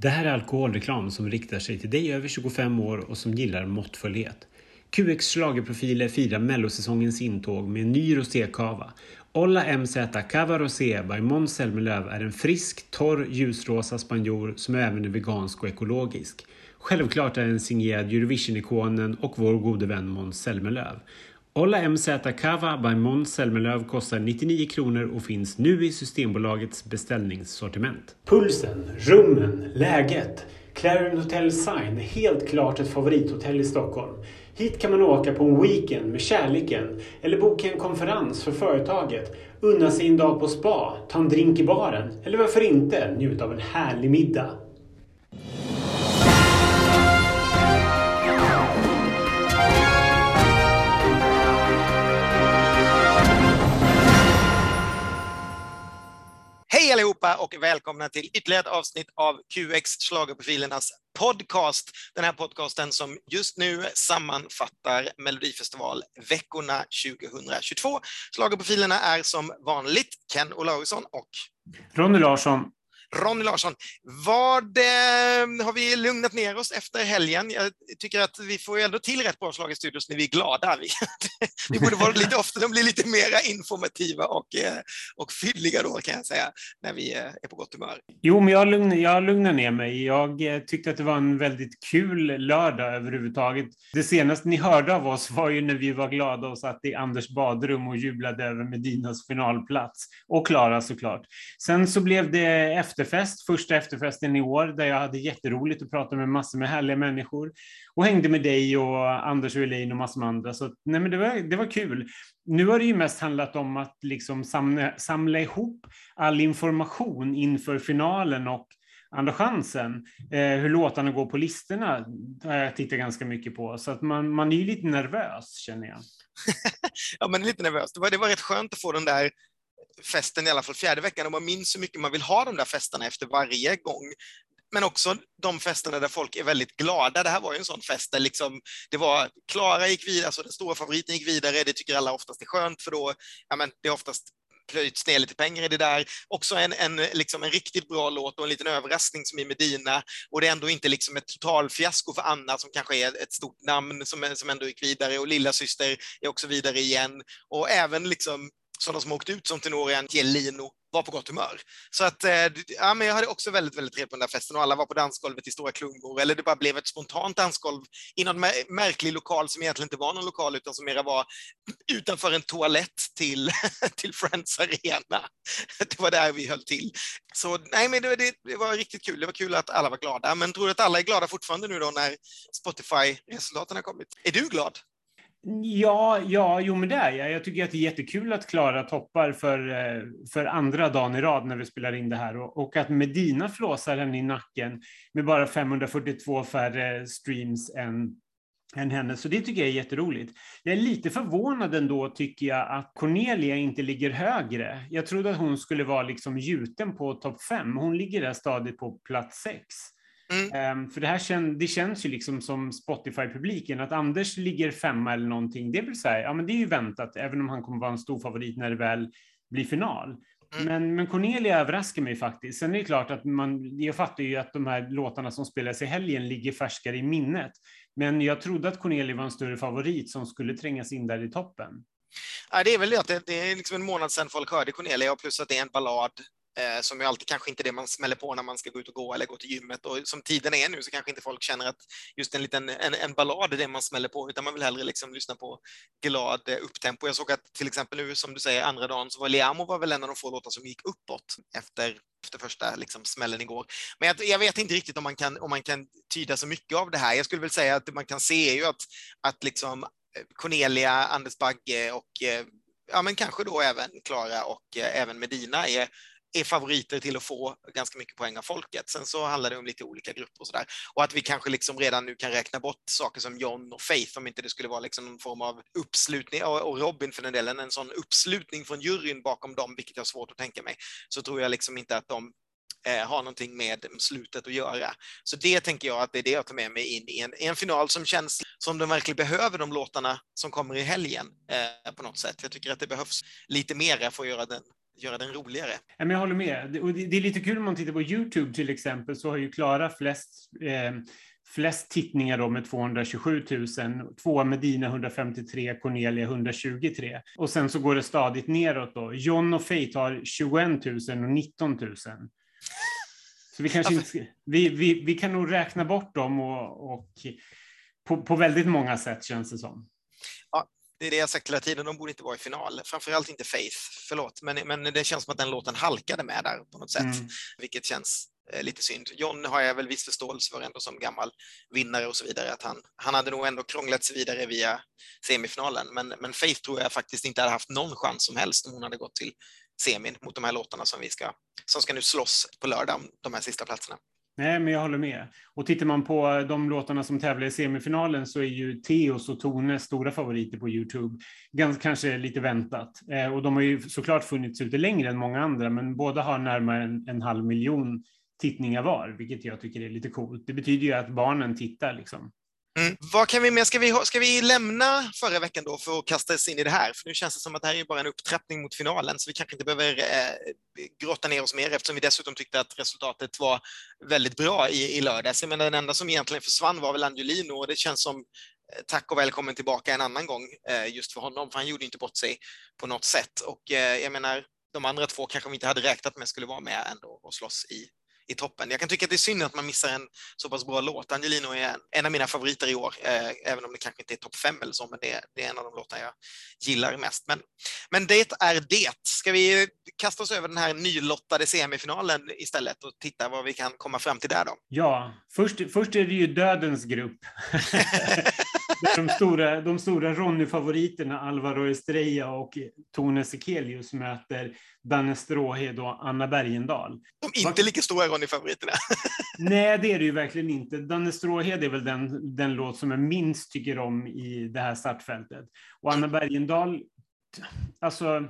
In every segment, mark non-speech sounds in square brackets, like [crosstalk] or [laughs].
Det här är alkoholreklam som riktar sig till dig över 25 år och som gillar måttfullhet. QX schlagerprofiler firar mellosäsongens intåg med en ny rosékava. Olla MZ Cava Rosé by Måns Zelmerlöw är en frisk, torr, ljusrosa spanjor som även är vegansk och ekologisk. Självklart är den signerad Eurovision-ikonen och vår gode vän Måns Zelmerlöw. Olla MZ Kava by Måns Zelmerlöw kostar 99 kronor och finns nu i Systembolagets beställningssortiment. Pulsen, rummen, läget. Clarion Hotel Sign är helt klart ett favorithotell i Stockholm. Hit kan man åka på en weekend med kärleken eller boka en konferens för företaget, unna sig en dag på spa, ta en drink i baren eller varför inte njuta av en härlig middag. Hej allihopa och välkomna till ytterligare ett avsnitt av QX Schlagerprofilernas podcast. Den här podcasten som just nu sammanfattar Melodifestivalveckorna 2022. Schlagerprofilerna är som vanligt Ken Olausson och Ronny Larsson. Ronny Larsson, vad eh, har vi lugnat ner oss efter helgen? Jag tycker att vi får ju ändå till rätt bra slag i studion när vi är glada. Vi, vi [laughs] borde vara lite ofta, de blir lite mera informativa och, eh, och fylliga då kan jag säga, när vi eh, är på gott humör. Jo, men jag lugnar, jag lugnar ner mig. Jag tyckte att det var en väldigt kul lördag överhuvudtaget. Det senaste ni hörde av oss var ju när vi var glada och satt i Anders badrum och jublade över Medinas finalplats. Och Klara såklart. Sen så blev det efter efterfest, första efterfesten i år, där jag hade jätteroligt och pratade med massor med härliga människor och hängde med dig och Anders och Elaine och massor med andra. Så nej, men det var, det var kul. Nu har det ju mest handlat om att liksom samla, samla ihop all information inför finalen och Andra chansen, eh, hur låtarna går på listorna, har jag tittat ganska mycket på. Så att man, man är ju lite nervös, känner jag. [laughs] ja, men lite nervös. Det var, det var rätt skönt att få den där festen i alla fall fjärde veckan och man minns hur mycket man vill ha de där festerna efter varje gång. Men också de festerna där folk är väldigt glada. Det här var ju en sån fest där liksom, det var Klara gick vidare, alltså den stora favoriten gick vidare. Det tycker alla oftast är skönt för då, ja men det är oftast plöjts ner lite pengar i det där. Också en, en, liksom en riktigt bra låt och en liten överraskning som i Medina. Och det är ändå inte liksom ett totalfiasko för Anna som kanske är ett stort namn som, som ändå gick vidare och lilla syster är också vidare igen. Och även liksom sådana som åkt ut som tenorian Gelino var på gott humör. Så att, eh, ja, men jag hade också väldigt, väldigt trevligt på den där festen och alla var på dansgolvet i stora klungor, eller det bara blev ett spontant dansgolv i någon märklig lokal som egentligen inte var någon lokal utan som mera var utanför en toalett till, [laughs] till Friends Arena. Det var där vi höll till. Så nej, men det, det, det var riktigt kul. Det var kul att alla var glada. Men tror du att alla är glada fortfarande nu då när Spotify-resultaten har kommit? Är du glad? Ja, ja, jo men det är jag. Jag tycker att det är jättekul att Klara toppar för, eh, för andra dagen i rad när vi spelar in det här och, och att Medina flåsar henne i nacken med bara 542 färre streams än, än henne. Så det tycker jag är jätteroligt. Jag är lite förvånad ändå tycker jag att Cornelia inte ligger högre. Jag trodde att hon skulle vara liksom gjuten på topp fem. Hon ligger där stadigt på plats sex. Mm. Um, för det här kän, det känns ju liksom som Spotify-publiken, att Anders ligger femma eller någonting, det vill säga, ja men det är ju väntat, även om han kommer vara en stor favorit när det väl blir final. Mm. Men, men Cornelia överraskar mig faktiskt. Sen är det klart att man, jag fattar ju att de här låtarna som spelas i helgen ligger färskare i minnet. Men jag trodde att Cornelia var en större favorit som skulle trängas in där i toppen. Ja, det är väl det att det, det är liksom en månad sedan folk hörde Cornelia och plus att det är en ballad eh, som ju alltid kanske inte är det man smäller på när man ska gå ut och gå eller gå till gymmet. Och som tiden är nu så kanske inte folk känner att just en liten en, en ballad är det man smäller på, utan man vill hellre liksom lyssna på glad eh, upptempo. Jag såg att till exempel nu, som du säger, andra dagen så var Liamo var väl en av de få låtar som gick uppåt efter efter första liksom, smällen igår. Men jag, jag, vet inte riktigt om man, kan, om man kan tyda så mycket av det här. Jag skulle väl säga att det man kan se är ju att, att liksom eh, Cornelia, Anders Bagge och eh, ja, men kanske då även Klara och eh, även Medina är är favoriter till att få ganska mycket poäng av folket. Sen så handlar det om lite olika grupper och så där. Och att vi kanske liksom redan nu kan räkna bort saker som John och Faith om inte det skulle vara liksom någon form av uppslutning, och Robin för den delen, en sån uppslutning från juryn bakom dem, vilket jag har svårt att tänka mig, så tror jag liksom inte att de eh, har någonting med slutet att göra. Så det tänker jag att det är det jag tar med mig in i en, i en final som känns som de verkligen behöver de låtarna som kommer i helgen eh, på något sätt. Jag tycker att det behövs lite mera för att göra den göra den roligare. jag håller med. det är lite kul om man tittar på Youtube till exempel, så har ju Klara flest eh, flest tittningar då med 227 000, tvåa Medina 153, Cornelia 123. Och sen så går det stadigt neråt då. John och Faith har 21 000 och 19 000. Så vi kanske inte, vi, vi, vi kan nog räkna bort dem och, och på, på väldigt många sätt känns det som. Ja, det är det jag sagt hela tiden, de borde inte vara i final. Framförallt inte Faith, förlåt, men, men det känns som att den låten halkade med där på något sätt, mm. vilket känns Eh, lite synd. John har jag väl viss förståelse för ändå som gammal vinnare och så vidare, att han, han hade nog ändå krånglat sig vidare via semifinalen. Men, men Faith tror jag faktiskt inte hade haft någon chans som helst om hon hade gått till semin mot de här låtarna som vi ska, som ska nu slåss på lördag, de här sista platserna. Nej, men jag håller med. Och tittar man på de låtarna som tävlar i semifinalen så är ju Teos och Tone stora favoriter på Youtube. Ganska kanske lite väntat. Eh, och de har ju såklart funnits ute längre än många andra, men båda har närmare en, en halv miljon tittningar var, vilket jag tycker är lite coolt. Det betyder ju att barnen tittar liksom. Mm. Vad kan vi med? Ska vi, ska vi lämna förra veckan då för att kasta oss in i det här? För nu känns det som att det här är bara en upptrappning mot finalen, så vi kanske inte behöver eh, grotta ner oss mer eftersom vi dessutom tyckte att resultatet var väldigt bra i, i lördags. Jag menar, den enda som egentligen försvann var väl Angelino och det känns som eh, tack och välkommen tillbaka en annan gång eh, just för honom, för han gjorde inte bort sig på något sätt. Och eh, jag menar, de andra två kanske vi inte hade räknat med skulle vara med ändå och slåss i i toppen. Jag kan tycka att det är synd att man missar en så pass bra låt. Angelino är en av mina favoriter i år, eh, även om det kanske inte är topp fem eller så, men det är, det är en av de låtar jag gillar mest. Men, men det är det. Ska vi kasta oss över den här nylottade semifinalen istället och titta vad vi kan komma fram till där då? Ja, först, först är det ju dödens grupp. [laughs] de stora, de stora Ronny-favoriterna Alvaro Estrella och Tone Sekelius möter Danne Stråhed och Anna Bergendahl. De är inte lika stora Ronny-favoriterna. [laughs] Nej, det är det ju verkligen inte. Danne Stråhed är väl den, den låt som jag minst tycker om i det här startfältet. Och Anna Bergendahl, alltså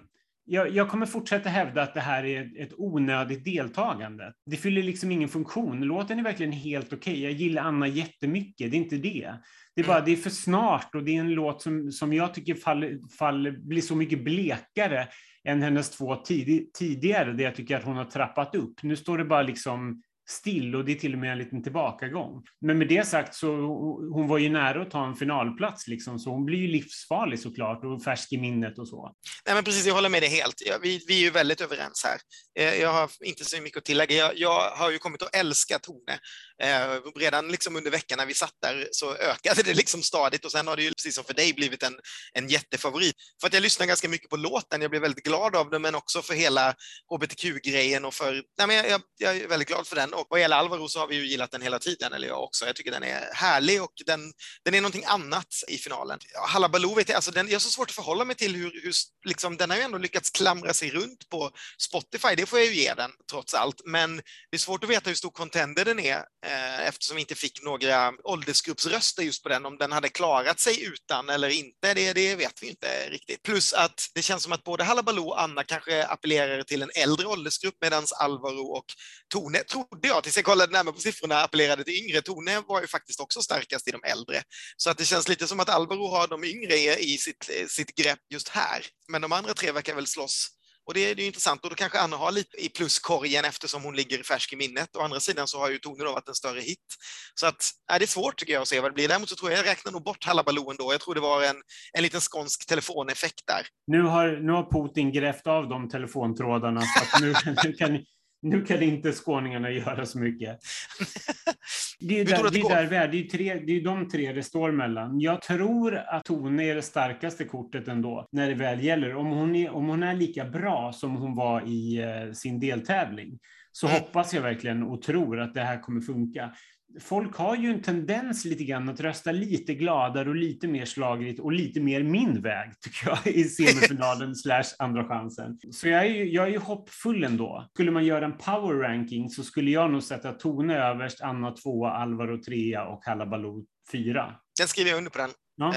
jag, jag, kommer fortsätta hävda att det här är ett onödigt deltagande. Det fyller liksom ingen funktion. Låten är verkligen helt okej. Okay. Jag gillar Anna jättemycket, det är inte det. Det är bara, det är för snart och det är en låt som, som jag tycker faller, faller, blir så mycket blekare än hennes två tid, tidigare, där jag tycker att hon har trappat upp. Nu står det bara liksom still och det är till och med en liten tillbakagång. Men med det sagt så hon var ju nära att ta en finalplats liksom, så hon blir ju livsfarlig såklart och färsk i minnet och så. Nej, men precis, jag håller med dig helt. Ja, vi, vi är ju väldigt överens här. Eh, jag har inte så mycket att tillägga. Jag, jag har ju kommit att älska Tone. Eh, redan liksom under veckan när vi satt där så ökade det liksom stadigt och sen har det ju precis som för dig blivit en, en jättefavorit. För att jag lyssnar ganska mycket på låten, jag blev väldigt glad av den, men också för hela hbtq-grejen och för, nej men jag, jag är väldigt glad för den och vad gäller Alvaro så har vi ju gillat den hela tiden, eller jag också. Jag tycker den är härlig och den, den är någonting annat i finalen. Hallabaloo vet jag, alltså den, jag har så svårt att förhålla mig till hur, hur liksom, den har ju ändå lyckats klamra sig runt på Spotify, det får jag ju ge den trots allt, men det är svårt att veta hur stor contender den är eh, eftersom vi inte fick några åldersgruppsröster just på den. Om den hade klarat sig utan eller inte, det, det vet vi inte riktigt. Plus att det känns som att både Hallabaloo och Anna kanske appellerar till en äldre åldersgrupp medan Alvaro och Tone, trodde jag tills jag kollade närmare på siffrorna, appellerade till yngre. Tone var ju faktiskt också starkast i de äldre. Så att det känns lite som att Alvaro har de yngre i sitt, sitt grepp just här. Men de andra tre verkar väl slåss och det är ju intressant och då kanske Anna har lite i pluskorgen eftersom hon ligger färsk i minnet. Å andra sidan så har ju Tone då varit en större hit. Så att, är det är svårt tycker jag att se vad det blir. Däremot så tror jag jag räknar nog bort Hallabaloo ändå. Jag tror det var en, en liten skånsk telefoneffekt där. Nu har, nu har Putin grävt av de telefontrådarna så att nu, nu kan nu kan inte skåningarna göra så mycket. [laughs] Det är, där, det, är där, det, är tre, det är de tre det står mellan. Jag tror att Tone är det starkaste kortet ändå, när det väl gäller. Om hon är, om hon är lika bra som hon var i uh, sin deltävling, så mm. hoppas jag verkligen och tror att det här kommer funka folk har ju en tendens lite grann att rösta lite gladare och lite mer slagrigt och lite mer min väg, tycker jag, i semifinalen [laughs] slash andra chansen. Så jag är, ju, jag är ju hoppfull ändå. Skulle man göra en power ranking så skulle jag nog sätta Tone överst, Anna tvåa, Alvaro trea och Hallabaloo fyra. Den skriver jag under på den. Ja.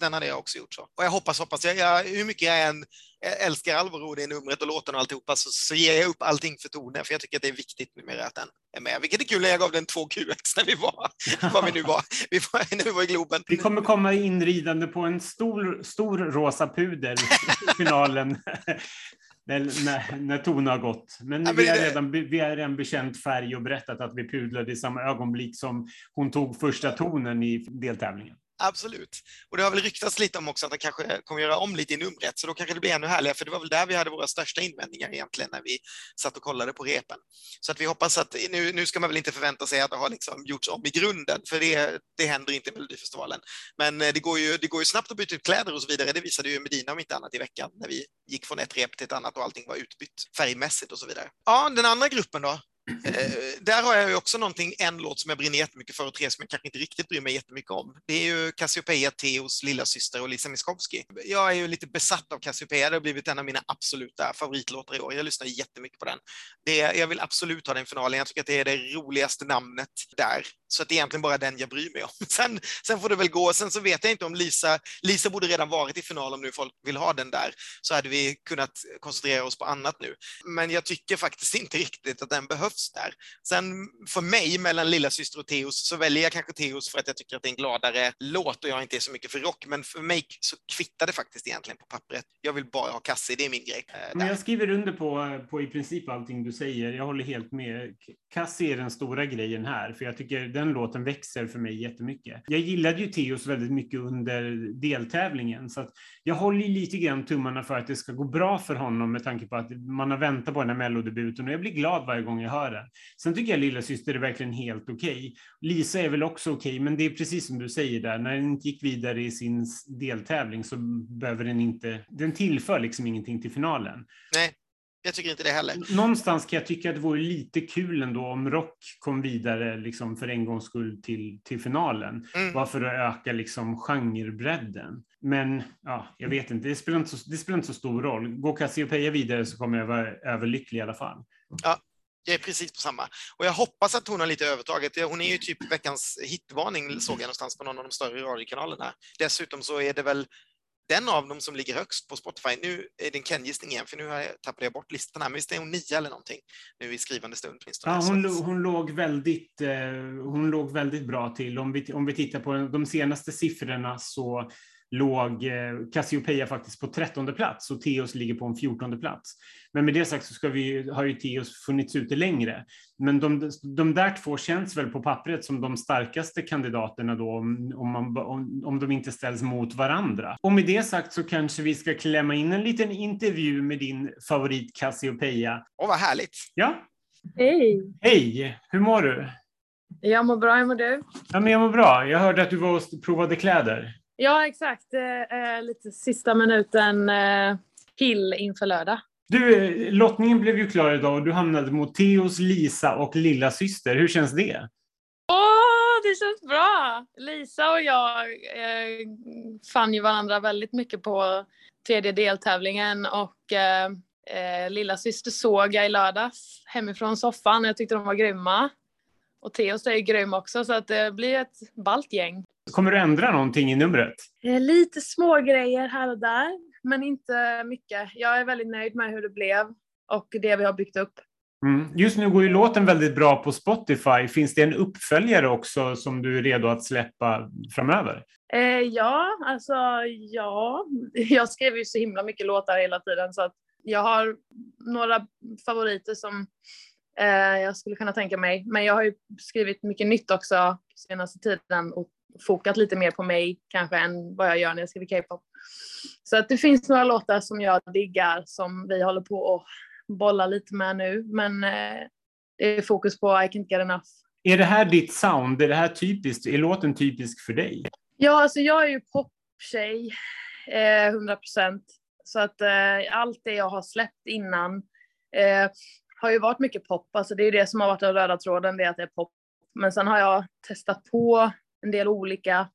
Den hade jag också gjort så. Och jag hoppas, hoppas, jag, jag, hur mycket jag än älskar Alvaro, det numret och låten och alltihopa, så, så ger jag upp allting för Tone, för jag tycker att det är viktigt numera att den är med. Vilket är kul, jag gav den två QX när vi var, [laughs] var vi nu var, vi var, när vi var i Globen. Vi kommer komma inridande på en stor, stor rosa pudel i [laughs] finalen. när, när, tonen har gått. Men, Ja, men vi, har redan, vi har redan bekänt färg och berättat att vi pudlade i samma ögonblick som hon tog första tonen i deltävlingen. Absolut. Och det har väl ryktats lite om också att han kanske kommer göra om lite i numret, så då kanske det blir ännu härligare, för det var väl där vi hade våra största invändningar egentligen när vi satt och kollade på repen. Så att vi hoppas att, nu, nu ska man väl inte förvänta sig att det har liksom gjorts om i grunden, för det, det händer inte i Melodifestivalen. Men eh, det går, ju, det går ju snabbt att byta ut kläder och så vidare, det visade ju Medina om inte annat i veckan, när vi gick från ett rep till ett annat och allting var utbytt färgmässigt och så vidare. Ja, den andra gruppen då? Eh, där har jag ju också någonting, en låt som jag brinner jättemycket för och tre som jag kanske inte riktigt bryr mig jättemycket om. Det är ju Cassiopeia, Theos lilla syster och Lisa Miskovsky. Jag är ju lite besatt av Cassiopeia, det har blivit en av mina absoluta favoritlåtar i år. Jag lyssnar jättemycket på den. Det, jag vill absolut ha den finalen, jag tycker att det är det roligaste namnet där. Så att det är egentligen bara den jag bryr mig om. [laughs] Sen, sen får det väl gå, sen så vet jag inte om Lisa, Lisa borde redan varit i final om nu folk vill ha den där, så hade vi kunnat koncentrera oss på annat nu. Men jag tycker faktiskt [laughs] inte riktigt att den behövs där. Sen för mig, mellan Lilla syster och Teos, så väljer jag kanske Teos för att jag tycker att det är en gladare låt och jag inte är så mycket för rock. Men för mig så kvittar det faktiskt egentligen på pappret. Jag vill bara ha Cassie, det är min grej. Eh, Men jag skriver under på, på i princip allting du säger. Jag håller helt med. Cassie är den stora grejen här, för jag tycker den den låten växer för mig jättemycket. Jag gillade ju Teos väldigt mycket under deltävlingen, så att jag håller lite grann tummarna för att det ska gå bra för honom med tanke på att man har väntat på den här mellodebuten och jag blir glad varje gång jag hör den. Sen tycker jag Lilla syster är verkligen helt okej. Lisa är väl också okej, men det är precis som du säger där, när den inte gick vidare i sin deltävling så behöver den inte, den tillför liksom ingenting till finalen. Nej, jag tycker inte det heller. Någonstans kan jag tycka att det vore lite kul ändå om Rock kom vidare liksom för en gångs skull till, till finalen. Mm. Bara för att öka liksom genrebredden. Men ja, jag vet inte, det spelar inte så, det spelar inte så stor roll. Går Cassiopeia vidare så kommer jag vara överlycklig i alla fall. Jag är precis på samma. Och jag hoppas att hon har lite övertaget. Hon är ju typ veckans hitvarning, såg jag någonstans på någon av de större radiokanalerna. Dessutom så är det väl den av dem som ligger högst på Spotify. Nu är det en Ken-gissning igen, för nu har jag, tappade jag bort listan här. Men visst är hon nio eller någonting nu i skrivande stund. Ja, Så hon, lo- hon, låg väldigt, eh, hon låg väldigt bra till. Om vi, om vi tittar på de senaste siffrorna så låg eh, Cassiopeia faktiskt på trettonde plats och Teos ligger på en fjortonde plats. Men med det sagt så ska vi, har ju Teos funnits ute längre. Men de, de där två känns väl på pappret som de starkaste kandidaterna då om, om, man, om, om de inte ställs mot varandra. Och med det sagt så kanske vi ska klämma in en liten intervju med din favorit Cassiopeia. Åh, vad härligt. Ja, Hej! hej! Hur mår du? Jag mår bra, hur mår du? Ja, men jag mår bra. Jag hörde att du var och provade kläder. Ja, exakt. Är lite sista minuten eh, till inför lördag. Du, eh, lottningen blev ju klar idag och du hamnade mot Theos, Lisa och lilla syster. Hur känns det? Åh, det känns bra! Lisa och jag eh, fann ju varandra väldigt mycket på tredje deltävlingen och eh, eh, lilla syster såg jag i lördags hemifrån soffan. Jag tyckte de var grymma. Och Theos är ju grym också så att det blir ett ballt gäng. Kommer du ändra någonting i numret? Eh, Lite små grejer här och där, men inte mycket. Jag är väldigt nöjd med hur det blev och det vi har byggt upp. Mm. Just nu går ju låten väldigt bra på Spotify. Finns det en uppföljare också som du är redo att släppa framöver? Eh, ja, alltså ja. [laughs] Jag skriver ju så himla mycket låtar hela tiden så att jag har några favoriter som jag skulle kunna tänka mig. Men jag har ju skrivit mycket nytt också senaste tiden och fokat lite mer på mig kanske än vad jag gör när jag skriver K-pop. Så att det finns några låtar som jag diggar som vi håller på att bolla lite med nu. Men eh, det är fokus på I can't get enough. Är det här ditt sound? Är det här typiskt? Är låten typisk för dig? Ja, alltså jag är ju poptjej, eh, 100 procent. Så att eh, allt det jag har släppt innan eh, har ju varit mycket pop. Alltså det är ju det som har varit den röda tråden, det är att det är pop. Men sen har jag testat på en del olika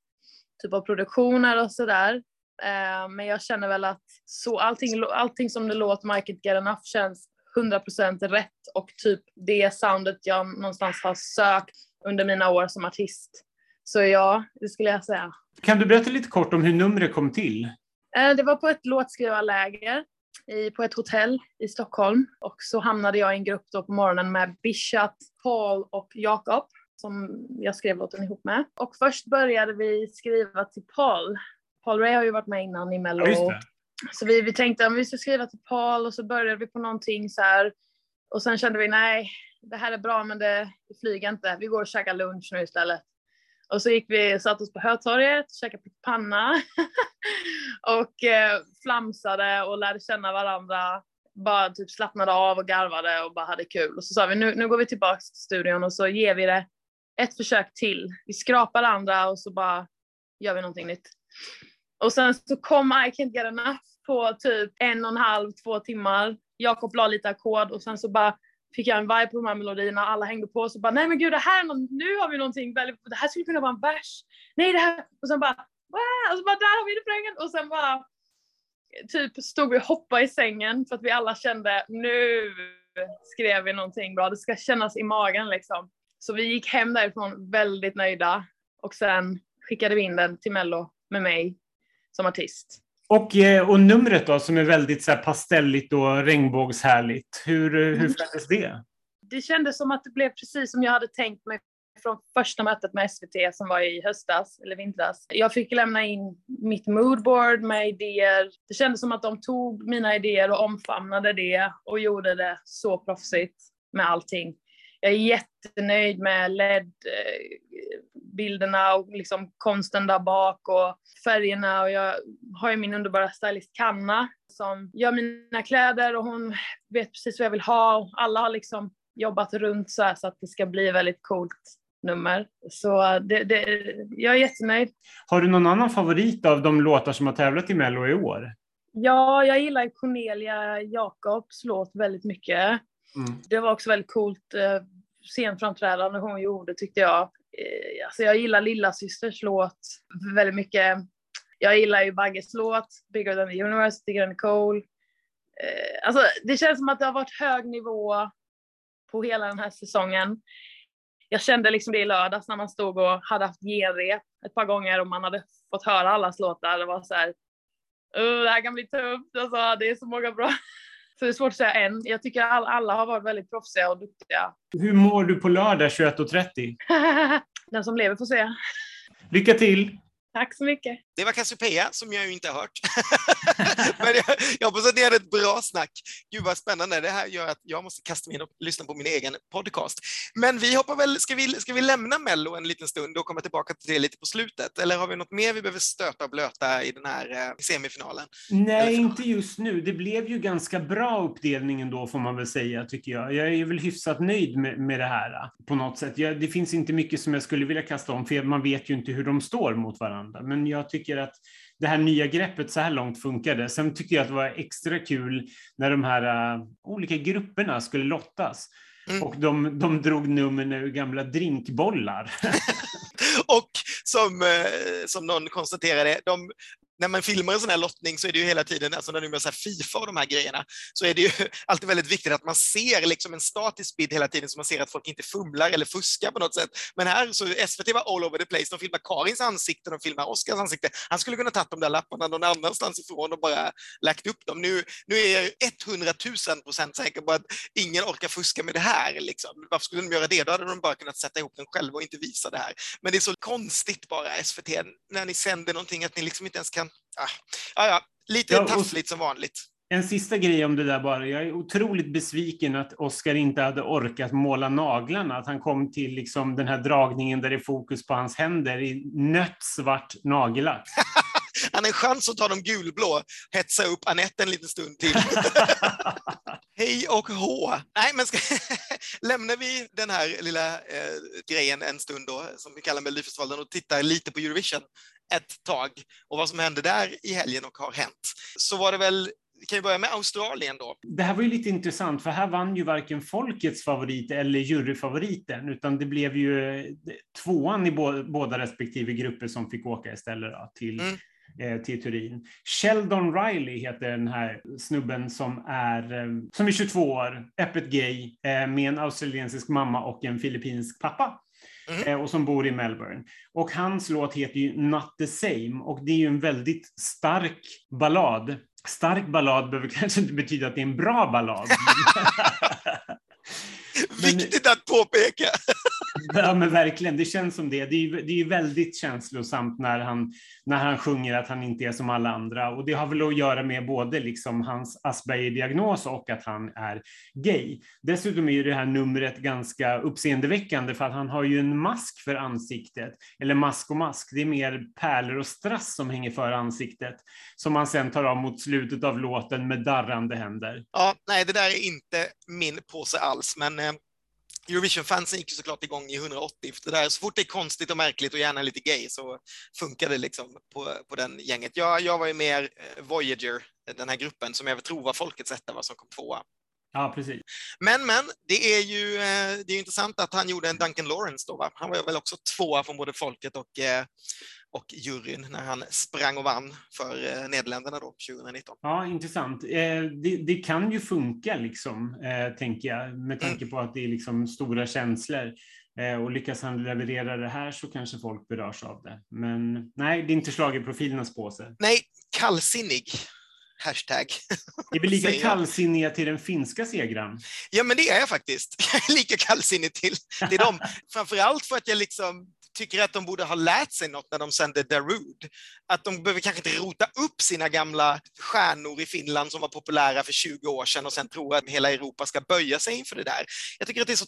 typer av produktioner och sådär. Eh, men jag känner väl att så allting, allting som det låter Mike It Get Enough känns 100% rätt och typ det soundet jag någonstans har sökt under mina år som artist. Så ja, det skulle jag säga. Kan du berätta lite kort om hur numret kom till? Eh, Det var på ett låtskrivarläger i, på ett hotell i Stockholm och så hamnade jag i en grupp då på morgonen med Bishat, Paul och Jakob som jag skrev låten ihop med. Och först började vi skriva till Paul. Paul Ray har ju varit med innan i Mello. Ja, så vi, vi tänkte att vi ska skriva till Paul och så började vi på någonting så här. Och sen kände vi nej, det här är bra men det, det flyger inte. Vi går och käkar lunch nu istället. Och så gick vi, satt oss på Hötorget, käkade panna [laughs] och eh, flamsade och lärde känna varandra. Bara typ slappnade av och garvade och bara hade kul. Och så sa vi nu, nu går vi tillbaka till studion och så ger vi det ett försök till. Vi skrapar andra och så bara gör vi någonting nytt. Och sen så kom I Can't Get Enough på typ en och en halv, två timmar. Jakob la lite ackord och sen så bara fick jag en vibe på de här melodierna, alla hängde på, så bara nej men gud det här, nu har vi någonting väldigt, det här skulle kunna vara en vers. Nej det här, och sen bara, Wah! och så bara där har vi refrängen och sen bara typ stod vi och hoppade i sängen för att vi alla kände nu skrev vi någonting bra, det ska kännas i magen liksom. Så vi gick hem därifrån väldigt nöjda och sen skickade vi in den till Mello med mig som artist. Och, eh, och numret då, som är väldigt så här pastelligt och regnbågshärligt. Hur, hur mm. kändes det? Det kändes som att det blev precis som jag hade tänkt mig från första mötet med SVT som var i höstas eller vintras. Jag fick lämna in mitt moodboard med idéer. Det kändes som att de tog mina idéer och omfamnade det och gjorde det så proffsigt med allting. Jag är jättenöjd med LED-bilderna och liksom konsten där bak och färgerna och jag har ju min underbara stylist Kanna som gör mina kläder och hon vet precis vad jag vill ha. Alla har liksom jobbat runt så här så att det ska bli väldigt coolt nummer. Så det, det, jag är jättenöjd. Har du någon annan favorit av de låtar som har tävlat i Mello i år? Ja, jag gillar Cornelia Jakobs låt väldigt mycket. Mm. Det var också väldigt coolt eh, scenframträdande hon gjorde tyckte jag. Eh, alltså jag gillar Lilla Systers låt väldigt mycket. Jag gillar ju Bagges låt, Bigger than the universe, Bigger than Nicole. Eh, alltså det känns som att det har varit hög nivå på hela den här säsongen. Jag kände liksom det i lördags när man stod och hade haft genrep ett par gånger och man hade fått höra allas låtar. Det var så här, det här kan bli tufft, alltså, det är så många bra så det är svårt att säga än. Jag tycker alla, alla har varit väldigt proffsiga och duktiga. Hur mår du på lördag 21.30? [laughs] Den som lever får se. Lycka till! Tack så mycket. Det var Cassiopeia, som jag ju inte har hört. [laughs] Men jag, jag hoppas att ni hade ett bra snack. Gud vad spännande. Det här gör att jag måste kasta mig in och lyssna på min egen podcast. Men vi hoppar väl, ska vi, ska vi lämna Mello en liten stund och komma tillbaka till det lite på slutet? Eller har vi något mer vi behöver stöta och blöta i den här eh, semifinalen? Nej, inte just nu. Det blev ju ganska bra uppdelning ändå, får man väl säga, tycker jag. Jag är väl hyfsat nöjd med, med det här på något sätt. Jag, det finns inte mycket som jag skulle vilja kasta om, för man vet ju inte hur de står mot varandra. Men jag tycker att det här nya greppet så här långt funkade. Sen tyckte jag att det var extra kul när de här uh, olika grupperna skulle lottas. Mm. Och de, de drog numren ur gamla drinkbollar. [laughs] och som, eh, som någon konstaterade, de, när man filmar en sån här lottning så är det ju hela tiden, alltså när du gör Fifa och de här grejerna, så är det ju [laughs] alltid väldigt viktigt att man ser liksom en statisk bild hela tiden så man ser att folk inte fumlar eller fuskar på något sätt. Men här så SVT var all over the place. De filmar Karins ansikte, de filmar Oskars ansikte. Han skulle kunna tagit de där lapparna någon annanstans ifrån och bara lagt upp dem. Nu, nu är jag 100 000 procent säker på att ingen orkar fuska med det här. Liksom. Varför skulle de göra det? Då hade de bara kunnat sätta ihop den själva och inte visa det här. Men det är så konstigt bara, SVT, när ni sänder någonting, att ni liksom inte ens kan Ah, ja, lite ja, taffligt som vanligt. En sista grej om det där bara. Jag är otroligt besviken att Oskar inte hade orkat måla naglarna. Att han kom till liksom den här dragningen där det är fokus på hans händer i nöttsvart nagellack. [laughs] han har en chans att ta dem gulblå, hetsa upp Anette en liten stund till. [laughs] Hej och hå! Nej, men ska, [laughs] lämnar vi den här lilla eh, grejen en stund då, som vi kallar Melodifestivalen, och tittar lite på Eurovision ett tag och vad som hände där i helgen och har hänt. Så var det väl vi kan ju börja med Australien då. Det här var ju lite intressant, för här vann ju varken folkets favorit eller juryfavoriten, utan det blev ju tvåan i båda respektive grupper som fick åka istället då, till, mm. eh, till Turin. Sheldon Riley heter den här snubben som är, eh, som är 22 år, öppet gay, eh, med en australiensisk mamma och en filippinsk pappa. Mm. och som bor i Melbourne. Och hans låt heter ju Not the same och det är ju en väldigt stark ballad. Stark ballad behöver [laughs] kanske inte betyda att det är en bra ballad. [laughs] Viktigt att påpeka. [laughs] Ja, men verkligen. Det känns som det. Det är, det är väldigt känslosamt när han, när han sjunger att han inte är som alla andra. Och det har väl att göra med både liksom hans Asperger-diagnos och att han är gay. Dessutom är ju det här numret ganska uppseendeväckande för att han har ju en mask för ansiktet. Eller mask och mask. Det är mer pärlor och strass som hänger för ansiktet. Som han sen tar av mot slutet av låten med darrande händer. Ja, nej, det där är inte min påse alls, men Eurovision-fansen gick ju såklart igång i 180. För det där, så fort det är konstigt och märkligt och gärna lite gay så funkar det liksom på, på den gänget. Jag, jag var ju mer eh, Voyager, den här gruppen, som jag tror var folkets etta, vad som kom tvåa. Ja, precis. Men, men, det är ju eh, det är intressant att han gjorde en Duncan Lawrence då, va? Han var väl också tvåa från både folket och eh, och juryn när han sprang och vann för eh, Nederländerna då 2019. Ja, intressant. Eh, det, det kan ju funka liksom, eh, tänker jag, med tanke mm. på att det är liksom stora känslor. Och lyckas han leverera det här så kanske folk berörs av det. Men nej, det är inte schlagerprofilernas påse. Nej, kallsinnig. Hashtag. [laughs] Är vi lika kallsinniga till den finska segraren? Ja, men det är jag faktiskt. [laughs] Jag är lika kallsinnig till, till dem. [laughs] Framförallt för att jag liksom tycker att de borde ha lärt sig något när de sände Darude. Att de behöver kanske inte rota upp sina gamla stjärnor i Finland som var populära för 20 år sedan och sen tro att hela Europa ska böja sig inför det där. Jag tycker att det är så...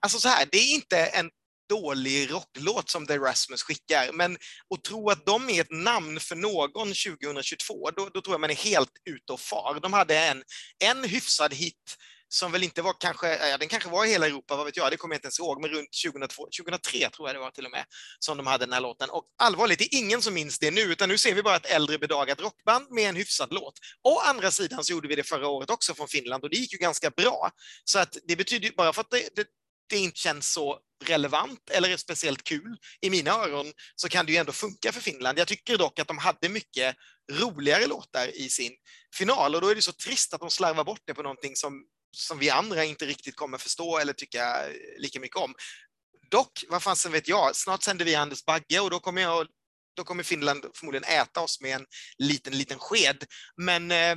Alltså så här, det är inte en dålig rocklåt som The Rasmus skickar, men att tro att de är ett namn för någon 2022, då, då tror jag man är helt ute och far. De hade en, en hyfsad hit som väl inte var kanske, ja, den kanske var i hela Europa, vad vet jag, det kommer jag inte ens ihåg, men runt 2002, 2003 tror jag det var till och med, som de hade den här låten. Och allvarligt, det är ingen som minns det nu, utan nu ser vi bara ett äldre bedagat rockband med en hyfsad låt. Å andra sidan så gjorde vi det förra året också från Finland och det gick ju ganska bra. Så att det betyder ju bara för att det, det, det inte känns så relevant eller speciellt kul i mina öron så kan det ju ändå funka för Finland. Jag tycker dock att de hade mycket roligare låtar i sin final och då är det så trist att de slarvar bort det på någonting som som vi andra inte riktigt kommer förstå eller tycka eh, lika mycket om. Dock, vad fasen vet jag, snart sänder vi Anders Bagge och då kommer, jag, då kommer Finland förmodligen äta oss med en liten, liten sked. Men eh,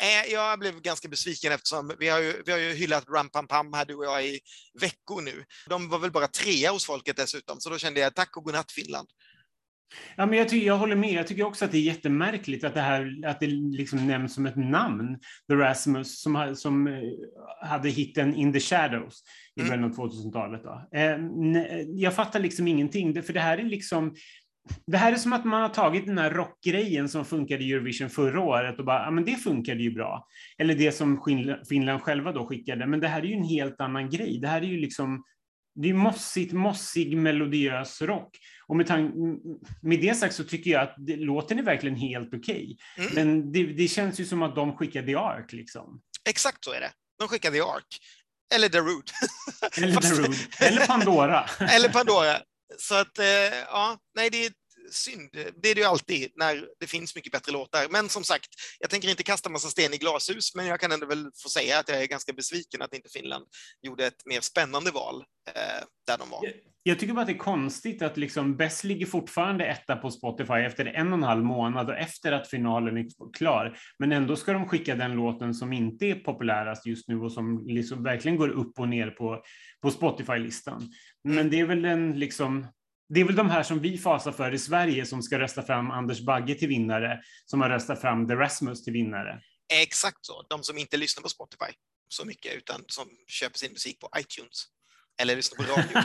eh, jag blev ganska besviken eftersom vi har ju, vi har ju hyllat Ram Pam Pam här du och jag i veckor nu. De var väl bara trea hos folket dessutom, så då kände jag tack och godnatt Finland. Ja, men jag, tycker, jag håller med. Jag tycker också att det är jättemärkligt att det, här, att det liksom nämns som ett namn. The Rasmus, som, som eh, hade hitten In the Shadows i mm. början av 2000-talet. Eh, jag fattar liksom ingenting, för det här är liksom det här är som att man har tagit den här rockgrejen som funkade i Eurovision förra året och bara, ja men det funkade ju bra. Eller det som Finland själva då skickade, men det här är ju en helt annan grej. Det här är ju liksom, det är mossigt, mossig, melodiös rock. Och med, med det sagt så tycker jag att det, låten är verkligen helt okej. Okay. Mm. Men det, det, känns ju som att de skickade The Ark liksom. Exakt så är det. De skickade The Ark. Eller The Root. Eller The [laughs] Root. Eller Pandora. [laughs] Eller Pandora. Så att, eh, ja, nej, det är synd. Det är det ju alltid när det finns mycket bättre låtar. Men som sagt, jag tänker inte kasta massa sten i glashus, men jag kan ändå väl få säga att jag är ganska besviken att inte Finland gjorde ett mer spännande val eh, där de var. Jag, jag tycker bara att det är konstigt att liksom Bess ligger fortfarande etta på Spotify efter en och en halv månad och efter att finalen är klar. Men ändå ska de skicka den låten som inte är populärast just nu och som liksom verkligen går upp och ner på, på Spotify-listan. Men det är väl en liksom det är väl de här som vi fasar för i Sverige som ska rösta fram Anders Bagge till vinnare, som har röstat fram The Rasmus till vinnare. Exakt så, de som inte lyssnar på Spotify så mycket, utan som köper sin musik på iTunes eller lyssnar på radio. [laughs]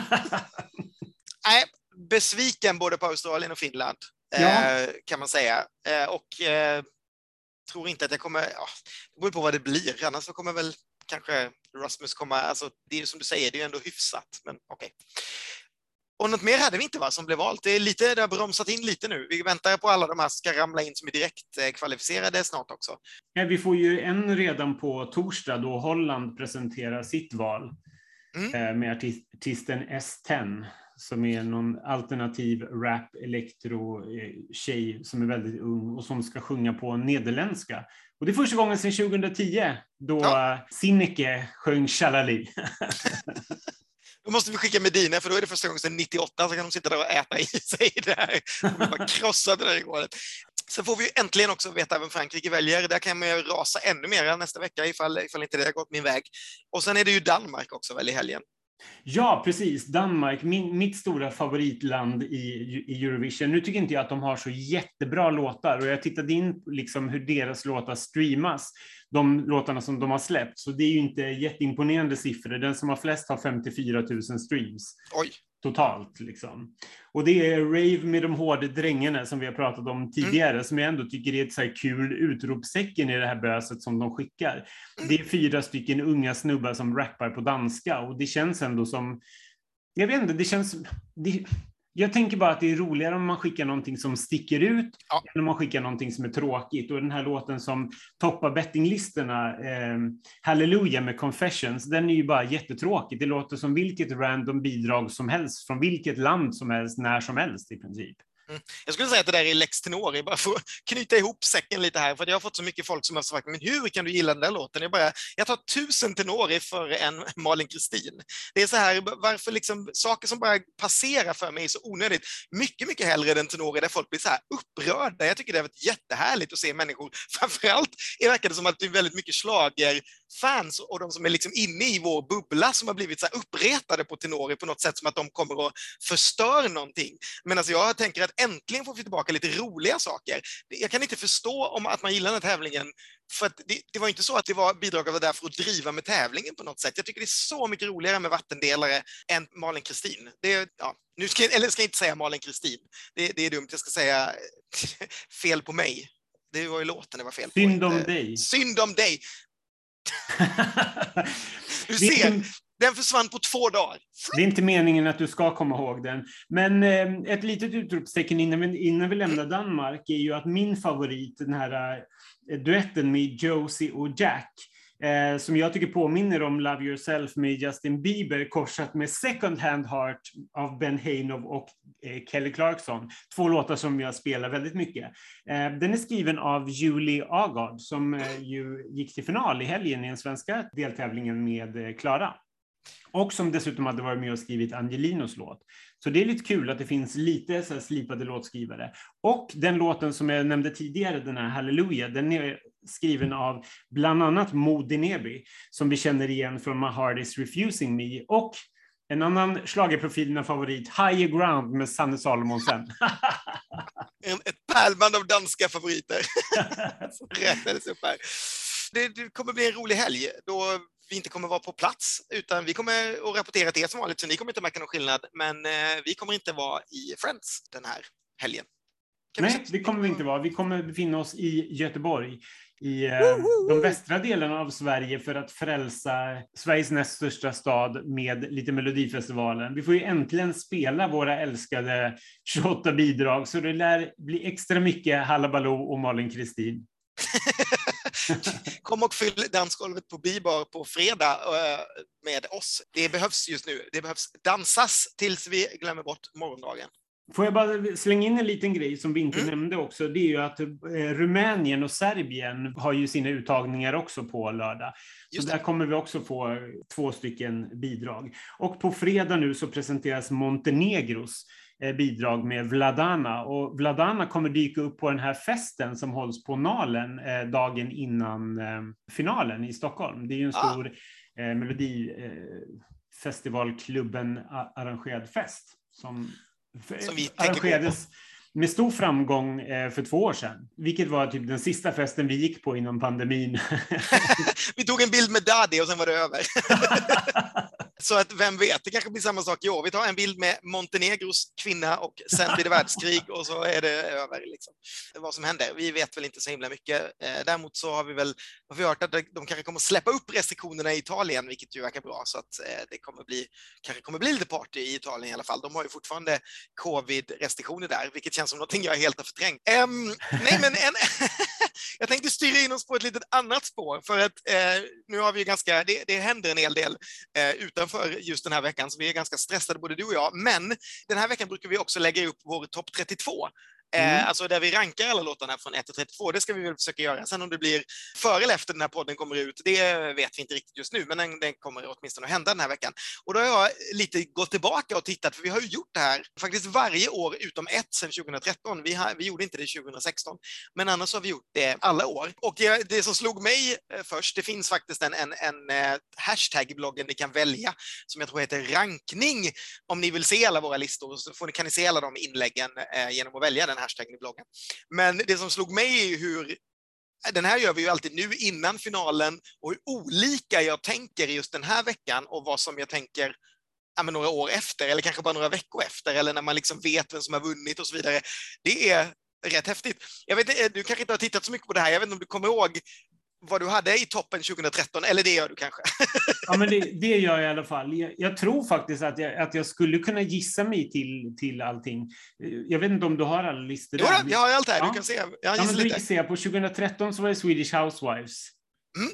Nej, besviken både på Australien och Finland, ja. eh, kan man säga. Eh, och eh, tror inte att jag kommer, ja, det beror på vad det blir, annars så kommer väl kanske Rasmus komma, alltså det är som du säger, det är ändå hyfsat, men okej. Okay. Och något mer hade vi inte va, som blev valt. Det, är lite, det har bromsat in lite nu. Vi väntar på alla de här ska ramla in som är direkt eh, kvalificerade snart också. Ja, vi får ju en redan på torsdag då Holland presenterar sitt val mm. Eh, med artisten S10 som är någon alternativ rap elektro eh, tjej som är väldigt ung och som ska sjunga på nederländska. Och det är första gången sedan 2010 då ja. Sinneke sjöng Shalali. [laughs] Då måste vi skicka Medina, för då är det första gången sedan 98, så kan de sitta där och äta i [laughs] sig det här. De bara krossade det där igår. Sen får vi äntligen också veta vem Frankrike väljer. Där kan man ju rasa ännu mer nästa vecka ifall, ifall inte det har gått min väg. Och sen är det ju Danmark också väl i helgen. Ja, precis. Danmark, min, mitt stora favoritland i, i Eurovision. Nu tycker inte jag att de har så jättebra låtar och jag tittade in liksom hur deras låtar streamas, de låtarna som de har släppt, så det är ju inte jätteimponerande siffror. Den som har flest har 54 000 streams. Oj totalt. Liksom. Och det är Rave med de hårda drängarna som vi har pratat om tidigare, mm. som jag ändå tycker är ett så kul utropstecken i det här böset som de skickar. Mm. Det är fyra stycken unga snubbar som rappar på danska och det känns ändå som jag vet inte, det känns... Det, jag tänker bara att det är roligare om man skickar någonting som sticker ut ja. än om man skickar någonting som är tråkigt. Och den här låten som toppar bettinglistorna, eh, Hallelujah med Confessions, den är ju bara jättetråkig. Det låter som vilket random bidrag som helst från vilket land som helst, när som helst i princip. Mm. Jag skulle säga att det där är lex tenori, bara för att [laughs] knyta ihop säcken lite här, för jag har fått så mycket folk som har sagt, men hur kan du gilla den där låten? Jag, bara, jag tar tusen tenori för en [laughs] Malin Kristin. Det är så här, varför liksom, saker som bara passerar för mig är så onödigt. Mycket, mycket hellre än tenori där folk blir så här upprörda. Jag tycker det har varit jättehärligt att se människor, [laughs] framförallt verkar det som att det är väldigt mycket slager fans och de som är liksom inne i vår bubbla som har blivit så här uppretade på Tenori på något sätt som att de kommer att förstöra någonting. Men alltså jag tänker att äntligen får vi tillbaka lite roliga saker. Jag kan inte förstå om att man gillar den här tävlingen för det, det var inte så att det var bidraget var där för att driva med tävlingen på något sätt. Jag tycker det är så mycket roligare med vattendelare än Malin Kristin. ja, nu ska, eller ska jag inte säga Malin Kristin. Det, det är dumt, jag ska säga [laughs] fel på mig. Det var ju låten det var fel på. Synd om dig. Synd om dig. [laughs] du ser, den försvann på två dagar. Det är inte meningen att du ska komma ihåg den. Men eh, ett litet utropstecken innan vi, innan vi lämnar Danmark är ju att min favorit, den här eh, duetten med Josie och Jack, eh, som jag tycker påminner om Love Yourself med Justin Bieber korsat med Second Hand Heart av Ben Hainov och eh, Kelly Clarkson. Två låtar som jag spelar väldigt mycket. Eh, den är skriven av Julie Agard som eh, ju gick till final i helgen i den svenska deltävlingen med eh, Klara. Och som dessutom hade varit med och skrivit Angelinos låt. Så det är lite kul att det finns lite så slipade låtskrivare. Och den låten som jag nämnde tidigare, den här Hallelujah, den är skriven av bland annat Mo Dinebi, som vi känner igen från My Heart Is Refusing Me, och en annan schlagerprofil, en favorit, Higher Ground med Sanne Salomonsen. [laughs] Ett pärlband av danska favoriter [laughs] som räknades upp här. Det kommer bli en rolig helg då vi inte kommer vara på plats, utan vi kommer att rapportera till er som vanligt, så ni kommer inte märka någon skillnad. Men eh, vi kommer inte vara i Friends den här helgen. Kan Nej, det kommer vi inte vara. Vi kommer befinna oss i Göteborg, i eh, de västra delarna av Sverige för att frälsa Sveriges näst största stad med lite Melodifestivalen. Vi får ju äntligen spela våra älskade 28 bidrag, så det lär bli extra mycket Hallabaloo och Malin Kristin. [laughs] [laughs] Kom och fyll dansgolvet på Bibar på fredag eh, med oss. Det behövs just nu. Det behövs dansas tills vi glömmer bort morgondagen. Får jag bara slänga in en liten grej som vi inte mm. nämnde också. Det är ju att eh, Rumänien och Serbien har ju sina uttagningar också på lördag. Just så det. där kommer vi också få två stycken bidrag. Och på fredag nu så presenteras Montenegros bidrag med Vladana. Och Vladana kommer dyka upp på den här festen som hålls på Nalen eh, dagen innan eh, finalen i Stockholm. Det är ju en ah. stor ah. Melodifestivalklubben arrangerad fest som, som arrangerades med stor framgång för två år sedan, vilket var typ den sista festen vi gick på inom pandemin. [laughs] vi tog en bild med Daddy och sen var det över. [laughs] Så att vem vet, det kanske blir samma sak i år. Vi tar en bild med Montenegros kvinna och sen blir det världskrig och så är det över. Liksom. Vad som händer. Vi vet väl inte så himla mycket. Eh, däremot så har vi väl har vi hört att de kanske kommer släppa upp restriktionerna i Italien, vilket ju verkar bra. Så att eh, det kommer bli, kanske kommer bli lite party i Italien i alla fall. De har ju fortfarande covid-restriktioner där, vilket känns som någonting jag helt har förträngt. Um, nej, men en, [laughs] jag tänkte styra in oss på ett litet annat spår för att eh, nu har vi ganska, det, det händer en hel del eh, utanför för just den här veckan, så vi är ganska stressade både du och jag. Men den här veckan brukar vi också lägga upp vår topp 32 Eh, Mm. alltså där vi rankar alla låtarna från 1 till 32. Det ska vi väl försöka göra. Sen om det blir före eller efter den här podden kommer ut, det vet vi inte riktigt just nu, men den, den kommer åtminstone att hända den här veckan. Och då har jag lite gått tillbaka och tittat, för vi har ju gjort det här faktiskt varje år utom ett sedan 2013. Vi, har, vi gjorde inte det 2016, men annars har vi gjort det alla år. Och det, det som slog mig eh, först, det finns faktiskt en, en, en eh, hashtag i bloggen ni kan välja som jag tror heter rankning. Om ni vill se alla våra listor så får ni, kan ni se alla de inläggen eh, genom att välja den hashtaggen i bloggen. Men det som slog mig är hur den här gör vi ju alltid nu innan finalen och hur olika jag tänker just den här veckan och vad som jag tänker ja, men några år efter eller kanske bara några veckor efter eller när man liksom vet vem som har vunnit och så vidare. Det är rätt häftigt. Jag vet, eh, du kanske inte har tittat så mycket på det här. Jag vet inte om du kommer ihåg vad du hade i toppen 2013, eller det gör du kanske? [laughs] Ja, men det, det gör jag i alla fall. Jag, jag, tror faktiskt att jag, att jag skulle kunna gissa mig till, till allting. Jag vet inte om du har alla listor Jo, jag har allt här. Ja. Du kan se. Jag Ja, men då gissar jag på 2013 så var det Swedish Housewives.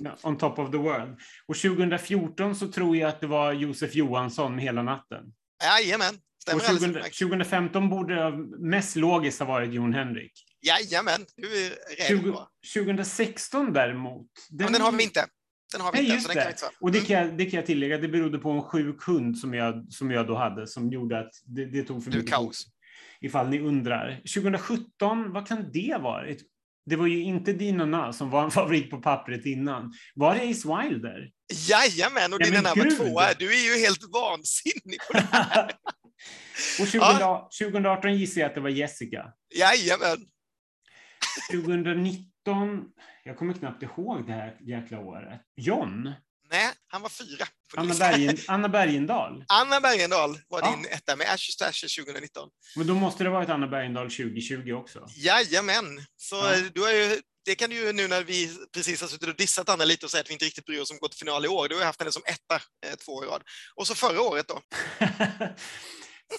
Mm. On top of the world. Och 2014 så tror jag att det var Josef Johansson med Hela natten. Jajamän, stämmer alldeles 20, utmärkt. 2015 borde mest logiskt ha varit Jon Henrik. Jajamän, du är rätt 20, bra. 2016 däremot. Men den har vi inte. Den har vi Nej, inte, den det. inte. Och det Mm. kan, jag, det kan jag tillägga, det berodde på en sjuk hund som jag, som jag då hade, som gjorde att det, det tog för Du är mycket kaos. Ifall ni undrar. 2017, vad kan det varit? Det var ju inte Dinona som var en [laughs] favorit på pappret innan. Var det Ace Wilder? Jajamän, och Ja, din men närmare gud. tvåa. Du är ju helt vansinnig på det. [laughs] Och 20, 2018 gissar jag att det var Jessica. Jajamän. 2019, jag kommer knappt ihåg det här jäkla året. John? Nej, han var fyra. Anna. Bergen, [laughs] Anna Bergendahl? Anna Bergendahl var Ja. din etta med Ashes to Ashes 2019. Men då måste det ha varit Anna Bergendahl 2020 också. Jajamän. Så Ja. eh, du är ju, det kan du ju nu när vi precis har suttit och dissat Anna lite och sagt att vi inte riktigt bryr oss om att gå till final i år. Du har ju haft henne som etta eh, två år i rad. Och så förra året då. [laughs]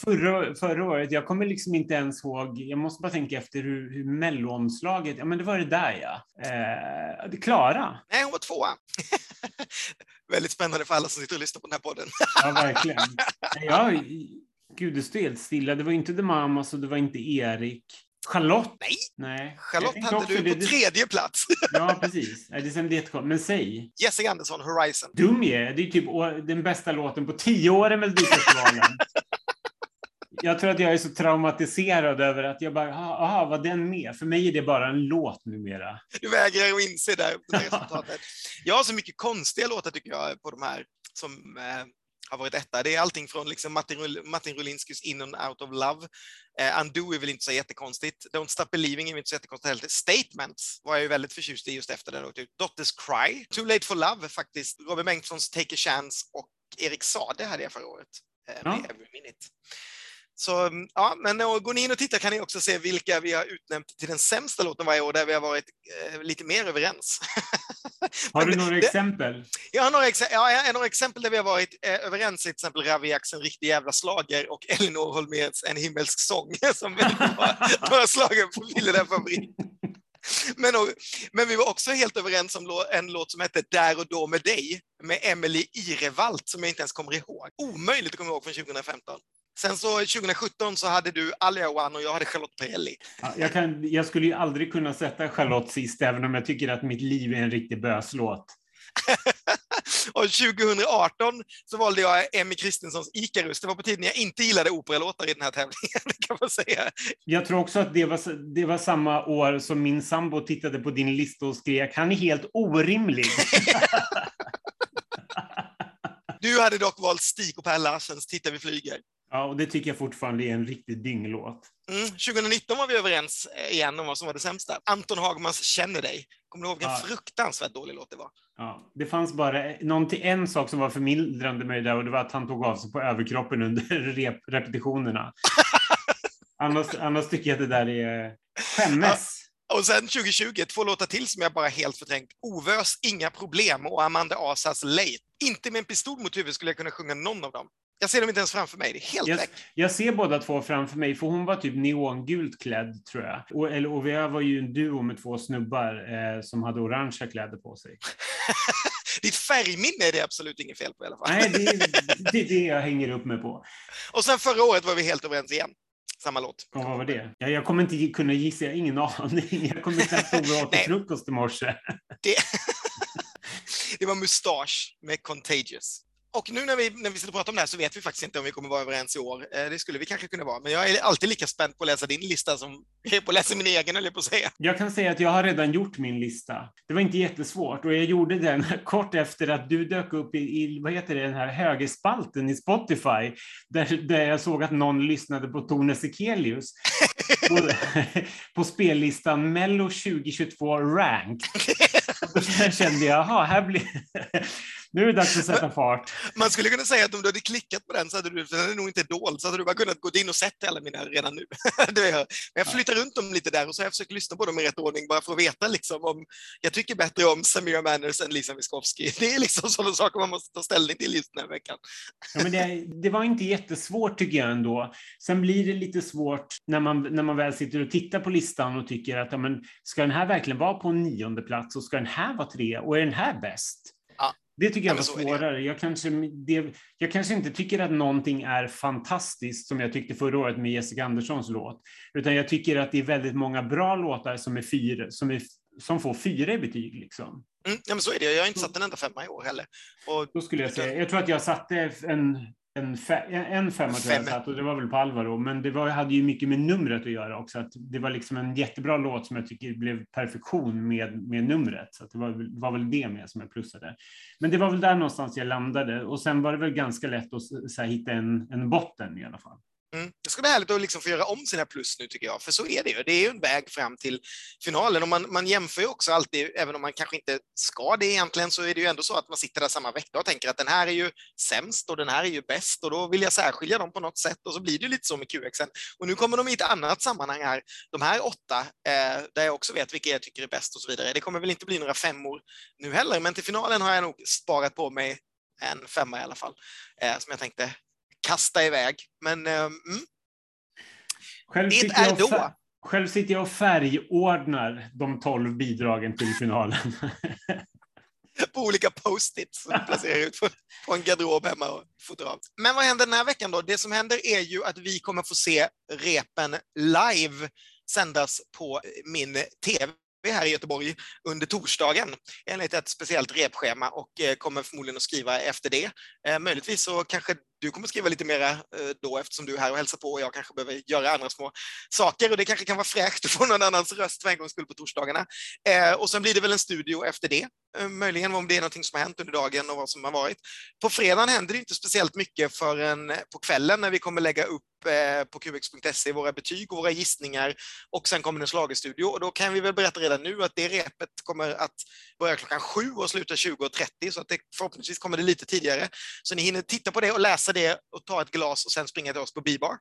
förra, förra året, jag kommer liksom inte ens ihåg, jag måste bara tänka efter hur, hur melloomslaget, ja men det var det där ja. Eh, det Klara, Nej, hon var tvåa. [laughs] Väldigt spännande för alla som sitter och lyssnar på den här podden. ja verkligen. Ja, gud det stod helt stilla, det var inte The Mamas och det var inte Erik. Charlotte? Nej. Nej. Jag Charlotte hade du det- på det- tredje plats. [laughs] Ja, precis. Det är jättekonstigt. Men säg. Jessica Andersson, Horizon. Dum jag är. Det är typ den bästa låten på tio år i Melodifestivalen. [laughs] Jag tror att jag är så traumatiserad över att jag bara, aha, var den med? För mig är det bara en låt numera. Du vägrar att inse det, det [laughs] resultatet. Jag har så mycket konstiga låtar tycker jag på de här som eh, har varit etta. Det är allting från liksom Martin, Rull- Martin Rulinskys In and Out of Love. Eh, Undo är väl inte så jättekonstigt. Don't Stop Believing är väl inte så jättekonstigt heller. Statements var jag ju väldigt förtjust i just efter den åkte ut. Daughters Cry. Too Late for Love faktiskt. Robin Bengtssons Take a Chance och Erik Sade hade jag förra året. Eh, med Ja. Every Minute. Så mm, ja, men och går ni in och tittar kan ni också se vilka vi har utnämnt till den sämsta låten varje år, där vi har varit eh, lite mer överens. [laughs] Har du några det- exempel? Jag har några, exe- ja, jag har några exempel där vi har varit eh, överens, till exempel Raviaks En riktig jävla slager och Elinor Holmérs En himmelsk sång, [laughs] som väl var några Ville där favorit. Men, men vi var också helt överens om en låt som hette Där och då med dig, med Emily Irevalt, som jag inte ens kommer ihåg. Omöjligt att komma ihåg från 2015. Sen så 2017 så hade du Alia One och jag hade Charlotte Perrelli. Ja, Jag, kan, jag skulle ju aldrig kunna sätta Charlotte sist, även om jag tycker att mitt liv är en riktig böslåt. [laughs] Och 2018 så valde jag Emmy Kristenssons Icarus. Det var på tiden jag inte gillade operalåtar i den här tävlingen, [laughs] kan man säga. Jag tror också att det var, det var samma år som min sambo tittade på din lista och skrek han är helt orimlig. [laughs] Du hade dock valt Stig och Per Larsens Titta vi flyger. Ja, och det tycker jag fortfarande är en riktig dynglåt. Mm. 2019 var vi överens eh, igen om vad som var det sämsta. Anton Hagmans Känner dig. Kommer du ihåg vilken Ja. fruktansvärt dålig låt det var? Ja, det fanns bara någonting, en sak som var förmildrande med det där och det var att han tog av sig på överkroppen under [laughs] rep, repetitionerna. [laughs] annars, annars tycker jag att det där är skämmes. Och sen 2020, två låtar till som jag bara helt förträngt. Ovös, Inga problem och Amanda Asas Late. Inte med en pistol mot huvudet skulle jag kunna sjunga någon av dem. Jag ser dem inte ens framför mig, det är helt Jag, jag ser båda två framför mig, för hon var typ neongult klädd, tror jag. Och, eller OVA var ju en duo med två snubbar eh, som hade orangea kläder på sig. [laughs] Ditt färgminne är det absolut inget fel på i alla fall. Nej, [laughs] det, är- det jag hänger upp mig på. Och sen förra året var vi helt överens igen. samma låt. Ja, vad var det? Ja, jag kommer inte kunna gissa, jag har ingen aning. Jag kommer knappt ihåg vad jag åt till frukost i morse. Det, [laughs] det var Mustasch med Contagious. Och nu när vi, när vi sitter och pratar om det här så vet vi faktiskt inte om vi kommer vara överens i år. Eh, det skulle vi kanske kunna vara, men jag är alltid lika spänd på att läsa din lista som [laughs] jag är på att läsa min egen, eller på att säga. Jag kan säga att jag har redan gjort min lista. Det var inte jättesvårt och jag gjorde den [laughs] kort efter att du dök upp i, i vad heter det, den här högerspalten i Spotify, där, där jag såg att någon lyssnade på Tone Sekelius [laughs] på, på spellistan Mello 2022 Ranked. Och då kände jag, jaha, här blir nu är det dags att sätta fart. Man skulle kunna säga att om du hade klickat på den så hade du, för den är nog inte dold, så hade du bara kunnat gå in och sett alla mina redan nu. [laughs] Men jag flyttar runt dem lite där och så har jag försökt lyssna på dem i rätt ordning bara för att veta liksom om jag tycker bättre om Samira Manners än Lisa Miskovsky. [laughs] Det är liksom sådana saker man måste ta ställning till just den här veckan. Ja, men det, det, var inte jättesvårt tycker jag ändå. Sen blir det lite svårt när man, när man väl sitter och tittar på listan och tycker att ja, men, ska den här verkligen vara på en nionde plats och ska den här vara tre och är den här bäst? Det tycker jag var svårare. Jag kanske, det, jag kanske inte tycker att någonting är fantastiskt som jag tyckte förra året med Jessica Anderssons låt, utan jag tycker att det är väldigt många bra låtar som, är fyra, som, är, som får fyra i betyg. Liksom. Mm, ja, men så är det. Jag har inte satt en enda femma i år heller. Och, Då skulle jag säga, jag tror att jag satte en en, fe, en femma tror jag satt och det var väl på Alvaro, men det var, hade ju mycket med numret att göra också. Att det var liksom en jättebra låt som jag tycker blev perfektion med, med numret. Så det var, var väl det med som jag plussade. Men det var väl där någonstans jag landade och sen var det väl ganska lätt att så här, hitta en, en botten i alla fall. Mm. Det ska bli härligt att liksom få göra om sina plus nu tycker jag, för så är det ju. Det är ju en väg fram till finalen och man, man jämför ju också alltid, även om man kanske inte ska det egentligen, så är det ju ändå så att man sitter där samma vecka och tänker att den här är ju sämst och den här är ju bäst och då vill jag särskilja dem på något sätt och så blir det lite så med QXen. Och nu kommer de i ett annat sammanhang här, de här åtta, eh, där jag också vet vilka jag tycker är bäst och så vidare. Det kommer väl inte bli några femmor nu heller, men till finalen har jag nog sparat på mig en femma i alla fall, eh, som jag tänkte kasta iväg. Men eh, mm. själv det är då. Själv sitter jag och färgordnar de tolv bidragen till finalen. [laughs] på olika post-its som placerar ut på, på en garderob hemma och fotograf. Men vad händer den här veckan då? Det som händer är ju att vi kommer få se repen live sändas på min TV här i Göteborg under torsdagen enligt ett speciellt repschema och eh, kommer förmodligen att skriva efter det. Eh, möjligtvis så kanske du kommer skriva lite mera eh, då eftersom du är här och hälsar på och jag kanske behöver göra andra små saker och det kanske kan vara fräscht att få någon annans röst för en gångs skull på torsdagarna. Eh, och sen blir det väl en studio efter det, eh, möjligen om det är någonting som har hänt under dagen och vad som har varit. På fredagen händer det inte speciellt mycket förrän på kvällen när vi kommer lägga upp på qx.se våra betyg och våra gissningar och sen kommer en slagestudio och då kan vi väl berätta redan nu att det repet kommer att börja klockan sju och sluta 20.30 så att det, förhoppningsvis kommer det lite tidigare. Så ni hinner titta på det och läsa det och ta ett glas och sen springa till oss på Bibar.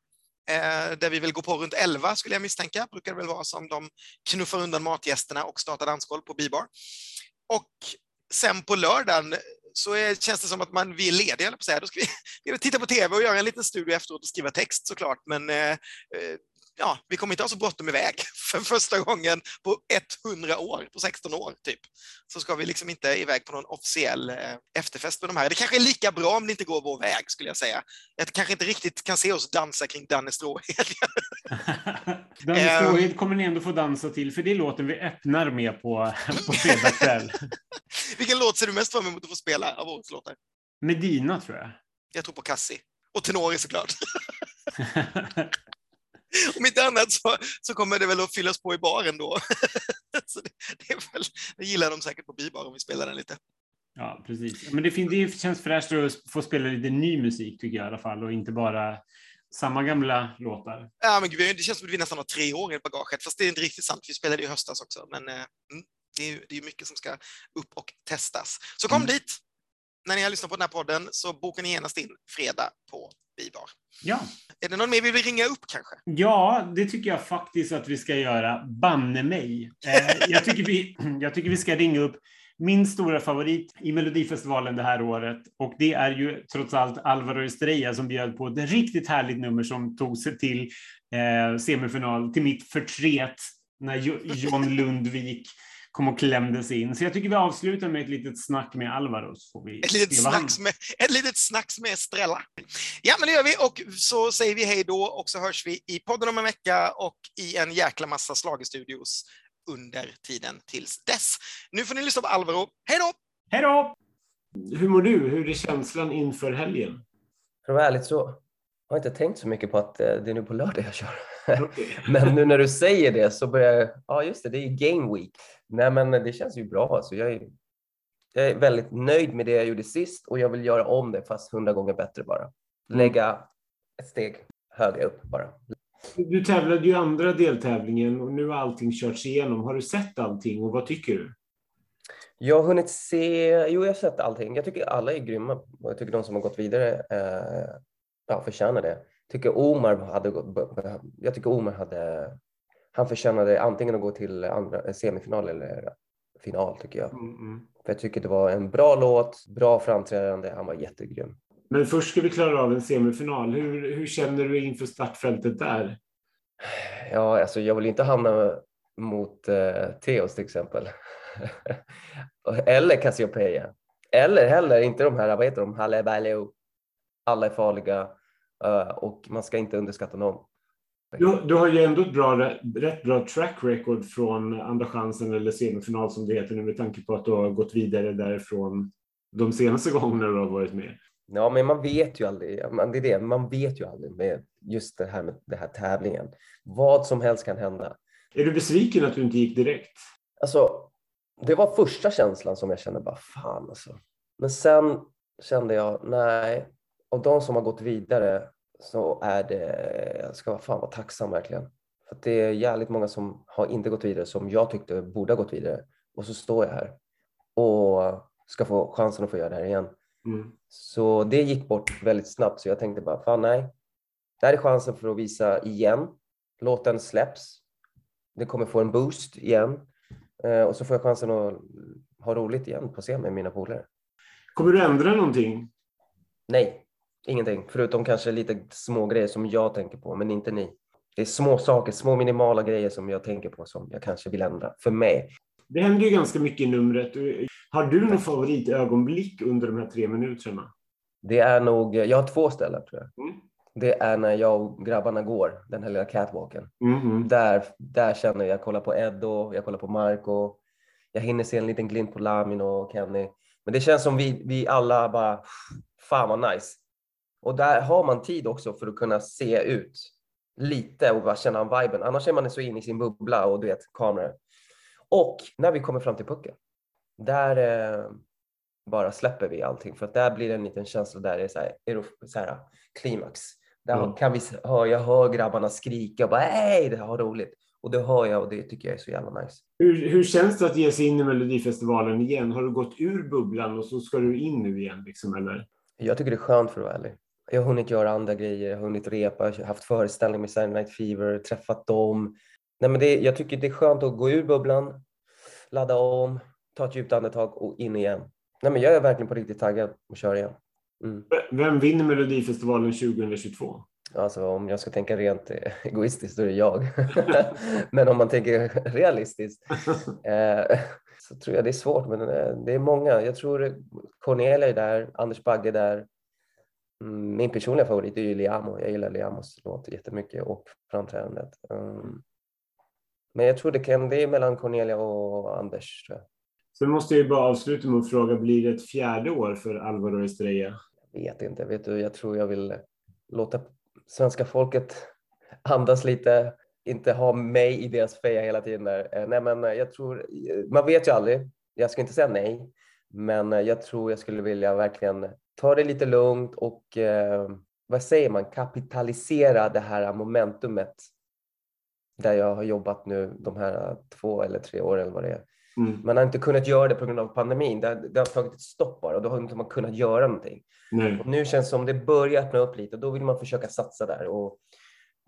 Eh, där vi vill gå på runt 11 skulle jag misstänka, brukar det väl vara som de knuffar undan matgästerna och startar dansgolv på Bibar. Och sen på lördagen så är, känns det som att man, vi är lediga, på säga. Då ska vi, titta på TV och göra en liten studie efteråt och skriva text såklart, men eh, eh ja, vi kommer inte ha så bråttom iväg [laughs] för första gången på 100 år, på 16 år typ. Så ska vi liksom inte iväg på någon officiell eh, efterfest med de här. Det kanske är lika bra om det inte går vår väg skulle jag säga. Jag kanske inte riktigt kan se oss dansa kring Danne Stråhed. [laughs] Danne Stråhed kommer ni ändå få dansa till, för det är låten vi öppnar med på, på fredag kväll. [laughs] Vilken låt ser du mest fram emot att få spela av årets låtar? Medina tror jag. Jag tror på Cassie. Och Tenori såklart. [laughs] Om inte annat så, så kommer det väl att fyllas på i baren då. [laughs] så det, det, väl, det gillar de säkert på bibar om vi spelar den lite. Ja, precis. Men det, det känns fräscht att få spela lite ny musik tycker jag i alla fall och inte bara samma gamla låtar. Ja, men gud, det känns som att vi nästan har tre år i bagaget, fast det är inte riktigt sant. Vi spelade i höstas också, men eh, mm, det, är, det är mycket som ska upp och testas. Så kom mm. dit! När ni har lyssnat på den här podden så bokar ni genast in fredag på Bibar. Ja. Är det någon mer vi vill ringa upp kanske? Ja, det tycker jag faktiskt att vi ska göra. Banne mig. Eh, jag, tycker vi, [clears throat] jag tycker vi ska ringa upp min stora favorit i Melodifestivalen det här året. Och det är ju trots allt Alvaro Estrella som bjöd på ett riktigt härligt nummer som tog sig till eh, semifinal, till mitt förtret när John Lundvik kom och klämde sig in. Så jag tycker vi avslutar med ett litet snack med Alvaro. Så får vi ett, litet snacks med, ett litet snacks med Estrella. Ja, men det gör vi och så säger vi hej då och så hörs vi i podden om en vecka och i en jäkla massa slagestudios under tiden tills dess. Nu får ni lyssna på Alvaro. Hej då! Hej då! Hur mår du? Hur är känslan inför helgen? För att vara ärligt så har jag inte tänkt så mycket på att eh, det är nu på lördag jag kör. Okay. [laughs] men nu när du säger det så börjar jag, ja just det, det är ju game week. Nej men det känns ju bra alltså. Jag är, jag är väldigt nöjd med det jag gjorde sist och jag vill göra om det fast hundra gånger bättre bara. Mm. Lägga ett steg högre upp bara. Du tävlade ju andra deltävlingen och nu har allting körts igenom. Har du sett allting och vad tycker du? Jag har hunnit se, jo jag har sett allting. Jag tycker alla är grymma och jag tycker de som har gått vidare eh, ja, förtjänar det. Jag tycker Omar hade, jag tycker Omar hade, han förtjänade antingen att gå till andra, semifinal eller final tycker jag. Mm, mm. För jag tycker det var en bra låt, bra framträdande, han var jättegrym. Men först ska vi klara av en semifinal. Hur, hur känner du inför startfältet där? Ja, alltså jag vill inte hamna mot eh, Theos till exempel. [laughs] Eller Cassiopeia. Eller heller inte de här, vad heter de, Halle Alla är farliga uh, och man ska inte underskatta någon. Du, du, har ju ändå ett bra, rätt bra track record från andra chansen eller semifinal som det heter nu med tanke på att du har gått vidare därifrån de senaste [laughs] gångerna du har varit med. Ja, men man vet ju aldrig. Man, det är det, man vet ju aldrig med just det här med den här tävlingen. Vad som helst kan hända. Är du besviken att du inte gick direkt? Alltså, det var första känslan som jag kände bara fan alltså. Men sen kände jag nej, av de som har gått vidare så är det, jag ska fan vara tacksam verkligen. För det är jävligt många som har inte gått vidare som jag tyckte borde ha gått vidare. Och så står jag här och ska få chansen att få göra det här igen. Mm. Så det gick bort väldigt snabbt så jag tänkte bara, fan nej. Det här är chansen för att visa igen. Låten släpps. Det kommer få en boost igen. Eh, och så får jag chansen att ha roligt igen på scen med mina polare. Kommer du ändra någonting? Nej, ingenting. Förutom kanske lite små grejer som jag tänker på, men inte ni. Det är små saker, små minimala grejer som jag tänker på som jag kanske vill ändra för mig. Det händer ju ganska mycket i numret. Har du något favoritögonblick under de här tre minuterna? Det är nog, jag har två ställen tror jag. Mm. Det är när jag och grabbarna går, den här lilla catwalken. Mm. Där, där känner jag, jag kollar på Edo, jag kollar på Marco. Jag hinner se en liten glimt på Lamin och Kenny. Men det känns som vi, vi alla bara, fan vad nice. Och där har man tid också för att kunna se ut lite och bara känna viben. Annars är man så inne i sin bubbla och du vet, kameror. Och när vi kommer fram till pucken, där eh, bara släpper vi allting för att där blir det en liten känsla där det är så här, är så här klimax. Där mm. kan vi, hör, jag hör grabbarna skrika och bara hej, det har roligt. Och det hör jag och det tycker jag är så jävla nice. Hur, hur känns det att ge sig in i Melodifestivalen igen? Har du gått ur bubblan och så ska du in nu igen liksom, eller? Jag tycker det är skönt för att vara ärlig. Jag har hunnit göra andra grejer, jag har hunnit repa, jag har haft föreställning med Saturday Night Fever, träffat dem. Nej, men det, jag tycker det är skönt att gå ur bubblan, ladda om, ta ett djupt andetag och in igen. Nej, men jag är verkligen på riktigt taggad att köra igen. Mm. Vem vinner Melodifestivalen 2022? Alltså om jag ska tänka rent [laughs] egoistiskt då är det jag. [laughs] men om man tänker [laughs] realistiskt eh, så tror jag det är svårt. Men eh, det är många. Jag tror Cornelia är där, Anders Bagge är där. Mm, min personliga favorit är ju Liamo. Jag gillar Liamos låt jättemycket och framträdandet. Um, men jag tror det kan, det är mellan Cornelia och Anders. Tror jag. Sen måste jag bara avsluta med att fråga, blir det ett fjärde år för Alvaro Estrella? Jag vet inte, vet du, jag tror jag vill låta svenska folket [laughs] andas lite, inte ha mig i deras feja hela tiden. Där. Eh, nej, men jag tror, man vet ju aldrig. Jag ska inte säga nej, men jag tror jag skulle vilja verkligen ta det lite lugnt och eh, vad säger man, kapitalisera det här momentumet där jag har jobbat nu de här två eller tre åren eller vad det är. Mm. Man har inte kunnat göra det på grund av pandemin. Det har, det har tagit ett stopp bara och då har inte man kunnat göra någonting. Och nu känns det som det börjar öppna upp lite och då vill man försöka satsa där och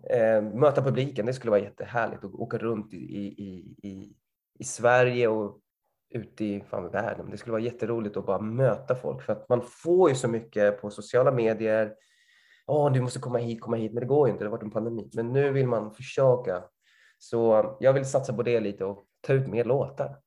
eh, möta publiken. Det skulle vara jättehärligt att åka runt i, i, i, i Sverige och ute i fan, världen. Det skulle vara jätteroligt att bara möta folk för att man får ju så mycket på sociala medier. Åh, oh, du måste komma hit, komma hit, men det går ju inte. Det har varit en pandemi. Men nu vill man försöka. Så jag vill satsa på det lite och ta ut mer låtar.